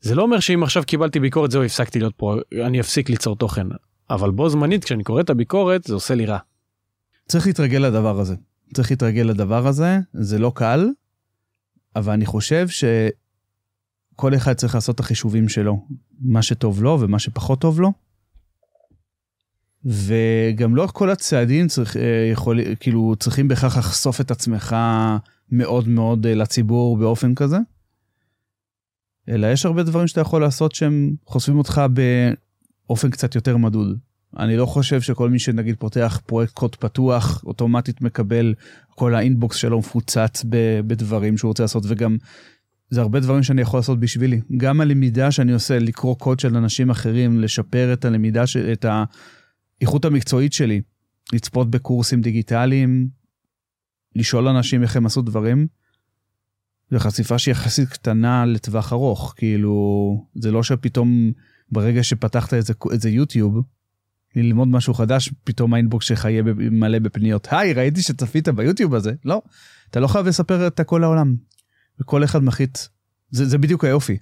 זה לא אומר שאם עכשיו קיבלתי ביקורת זהו הפסקתי להיות פה אני אפסיק ליצור תוכן אבל בו זמנית כשאני קורא את הביקורת זה עושה לי רע. צריך להתרגל לדבר הזה צריך להתרגל לדבר הזה זה לא קל אבל אני חושב שכל אחד צריך לעשות את החישובים שלו מה שטוב לו ומה שפחות טוב לו. וגם לא כל הצעדים צריך, אה, יכול, כאילו צריכים בהכרח לחשוף את עצמך מאוד מאוד אה, לציבור באופן כזה. אלא יש הרבה דברים שאתה יכול לעשות שהם חושפים אותך באופן קצת יותר מדוד. אני לא חושב שכל מי שנגיד פותח פרויקט קוד פתוח אוטומטית מקבל כל האינבוקס שלו מפוצץ בדברים שהוא רוצה לעשות וגם זה הרבה דברים שאני יכול לעשות בשבילי. גם הלמידה שאני עושה לקרוא קוד של אנשים אחרים לשפר את הלמידה של את. האיכות המקצועית שלי, לצפות בקורסים דיגיטליים, לשאול אנשים איך הם עשו דברים, זו חשיפה שהיא יחסית קטנה לטווח ארוך, כאילו, זה לא שפתאום ברגע שפתחת איזה, איזה יוטיוב, ללמוד משהו חדש, פתאום האינבוקס שלך יהיה מלא בפניות. היי, ראיתי שצפית ביוטיוב הזה. לא, אתה לא חייב לספר את הכל לעולם. וכל אחד מחליט, זה, זה בדיוק היופי.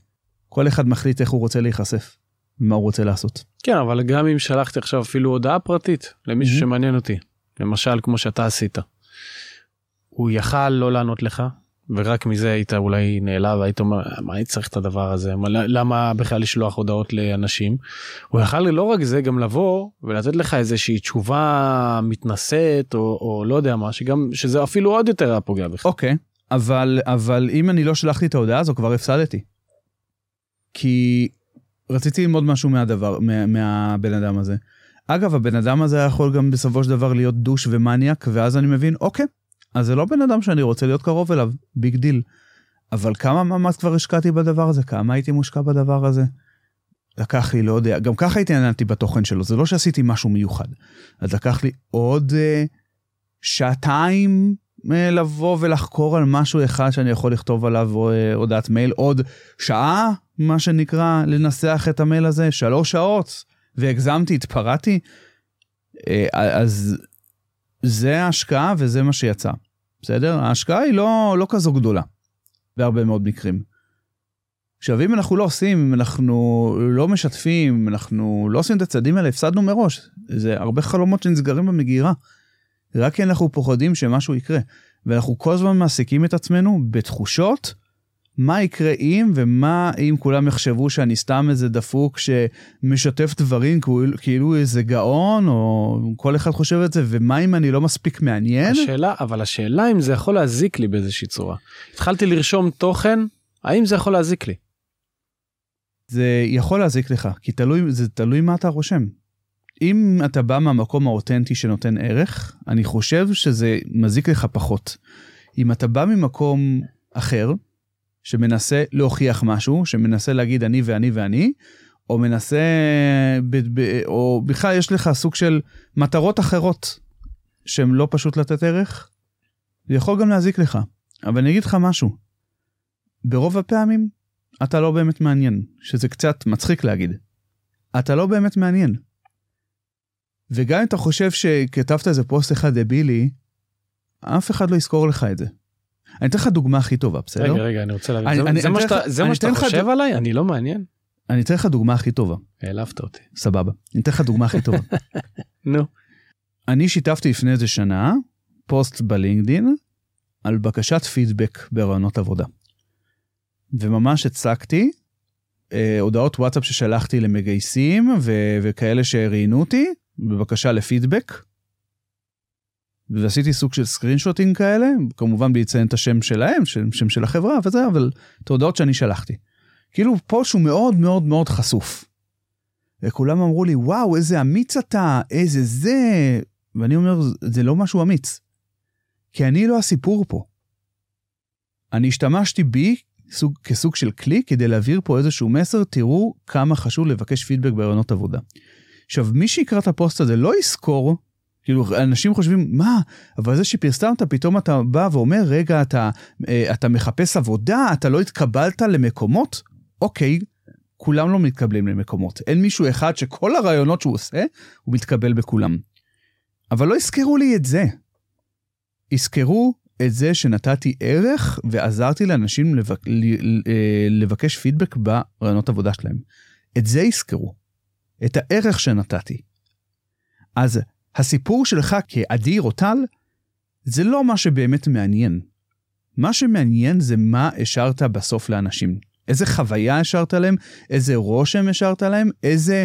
כל אחד מחליט איך הוא רוצה להיחשף. מה הוא רוצה לעשות. כן אבל גם אם שלחתי עכשיו אפילו הודעה פרטית למישהו mm-hmm. שמעניין אותי למשל כמו שאתה עשית. הוא יכל לא לענות לך ורק מזה היית אולי נעלב היית אומר מה אני צריך את הדבר הזה מה, למה בכלל לשלוח הודעות לאנשים. הוא יכל לא רק זה גם לבוא ולתת לך איזושהי תשובה מתנשאת או, או לא יודע מה שגם שזה אפילו עוד יותר היה פוגע בך. אוקיי אוקיי. אבל אבל אם אני לא שלחתי את ההודעה הזו כבר הפסדתי. כי רציתי ללמוד משהו מהדבר, מה, מהבן אדם הזה. אגב, הבן אדם הזה יכול גם בסופו של דבר להיות douche ומניאק, ואז אני מבין, אוקיי, אז זה לא בן אדם שאני רוצה להיות קרוב אליו, big deal. אבל כמה מאמץ כבר השקעתי בדבר הזה? כמה הייתי מושקע בדבר הזה? לקח לי, לא יודע, גם ככה התעניינתי בתוכן שלו, זה לא שעשיתי משהו מיוחד. אז לקח לי עוד אה, שעתיים לבוא ולחקור על משהו אחד שאני יכול לכתוב עליו אה, הודעת מייל, עוד שעה מה שנקרא, לנסח את המייל הזה, שלוש שעות, והגזמתי, התפרעתי, אה, אז זה ההשקעה וזה מה שיצא, בסדר? ההשקעה היא לא, לא כזו גדולה, בהרבה מאוד מקרים. עכשיו, אם אנחנו לא עושים, אם אנחנו לא משתפים, אם אנחנו לא עושים את הצעדים האלה, הפסדנו מראש. זה הרבה חלומות שנסגרים במגירה. רק כי אנחנו פוחדים שמשהו יקרה. ואנחנו כל הזמן מעסיקים את עצמנו בתחושות מה יקרה אם ומה אם כולם יחשבו שאני סתם איזה דפוק שמשתף דברים כאילו איזה גאון או כל אחד חושב את זה ומה אם אני לא מספיק מעניין. השאלה אבל השאלה אם זה יכול להזיק לי באיזושהי צורה. התחלתי לרשום תוכן האם זה יכול להזיק לי. זה יכול להזיק לך, כי תלוי, זה תלוי מה אתה רושם. אם אתה בא מהמקום האותנטי שנותן ערך, אני חושב שזה מזיק לך פחות. אם אתה בא ממקום אחר, שמנסה להוכיח משהו, שמנסה להגיד אני ואני ואני, או מנסה, ב, ב, או בכלל יש לך סוג של מטרות אחרות שהן לא פשוט לתת ערך, זה יכול גם להזיק לך. אבל אני אגיד לך משהו, ברוב הפעמים אתה לא באמת מעניין, שזה קצת מצחיק להגיד. אתה לא באמת מעניין. וגם אם אתה חושב שכתבת איזה פוסט אחד דבילי, אף אחד לא יזכור לך את זה. אני אתן לך דוגמה הכי טובה, בסדר? רגע, רגע, אני רוצה להבין. זה, זה שאתה, זה מה שאתה חושב ד... עליי? אני לא מעניין? אני אתן לך דוגמה הכי טובה. העלבת אותי. סבבה. אני אתן לך דוגמה הכי טובה. נו. אני שיתפתי לפני איזה שנה פוסט בלינקדין על בקשת פידבק ברעיונות עבודה. וממש הצגתי אה, הודעות וואטסאפ ששלחתי למגייסים ו- וכאלה שראיינו אותי בבקשה לפידבק. ועשיתי סוג של סקרינשוטים כאלה, כמובן בלי לציין את השם שלהם, שם, שם של החברה וזה, אבל את ההודעות שאני שלחתי. כאילו פוסט שהוא מאוד מאוד מאוד חשוף. וכולם אמרו לי, וואו, איזה אמיץ אתה, איזה זה, ואני אומר, זה לא משהו אמיץ. כי אני לא הסיפור פה. אני השתמשתי בי סוג, כסוג של כלי כדי להעביר פה איזשהו מסר, תראו כמה חשוב לבקש פידבק ברעיונות עבודה. עכשיו, מי שיקרא את הפוסט הזה לא יזכור, כאילו, אנשים חושבים, מה, אבל זה שפרסמת, פתאום אתה בא ואומר, רגע, אתה, אה, אתה מחפש עבודה, אתה לא התקבלת למקומות? אוקיי, כולם לא מתקבלים למקומות. אין מישהו אחד שכל הרעיונות שהוא עושה, הוא מתקבל בכולם. אבל לא יזכרו לי את זה. יזכרו את זה שנתתי ערך ועזרתי לאנשים לבק... אה, לבקש פידבק ברעיונות עבודה שלהם. את זה יזכרו. את הערך שנתתי. אז הסיפור שלך כאדיר או טל, זה לא מה שבאמת מעניין. מה שמעניין זה מה השארת בסוף לאנשים. איזה חוויה השארת להם, איזה רושם השארת להם, איזה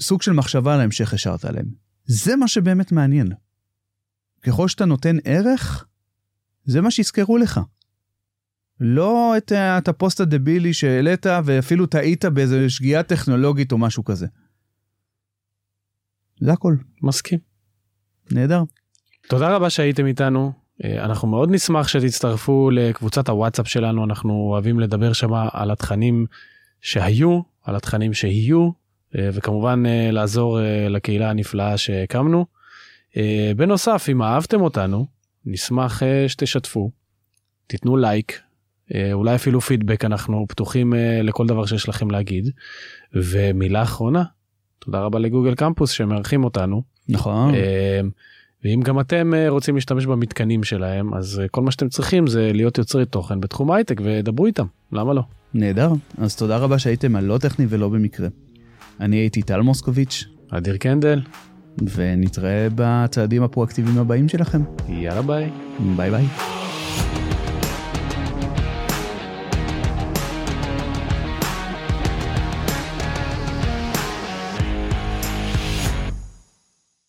סוג של מחשבה להמשך השארת להם. זה מה שבאמת מעניין. ככל שאתה נותן ערך, זה מה שיזכרו לך. לא את, את הפוסט הדבילי שהעלית ואפילו טעית באיזה שגיאה טכנולוגית או משהו כזה. זה הכל. מסכים. נהדר. תודה רבה שהייתם איתנו. אה, אנחנו מאוד נשמח שתצטרפו לקבוצת הוואטסאפ שלנו, אנחנו אוהבים לדבר שם על התכנים שהיו, על התכנים שיהיו, אה, וכמובן אה, לעזור לקהילה הנפלאה שהקמנו. בנוסף, אם אהבתם אותנו, נשמח שתשתפו, תיתנו לייק, אולי אפילו פידבק, אנחנו פתוחים לכל דבר שיש לכם להגיד. ומילה אחרונה, תודה רבה לגוגל קמפוס שמארחים אותנו. נכון. ואם גם אתם אה, רוצים להשתמש במתקנים שלהם אז אה, כל מה שאתם צריכים זה להיות יוצרי תוכן בתחום הייטק ודברו איתם למה לא. נהדר אז תודה רבה שהייתם על לא טכני ולא במקרה. אני הייתי טל מוסקוביץ'. אדיר קנדל. ונתראה בצעדים הפרואקטיביים הבאים שלכם. יאללה ביי. ביי ביי.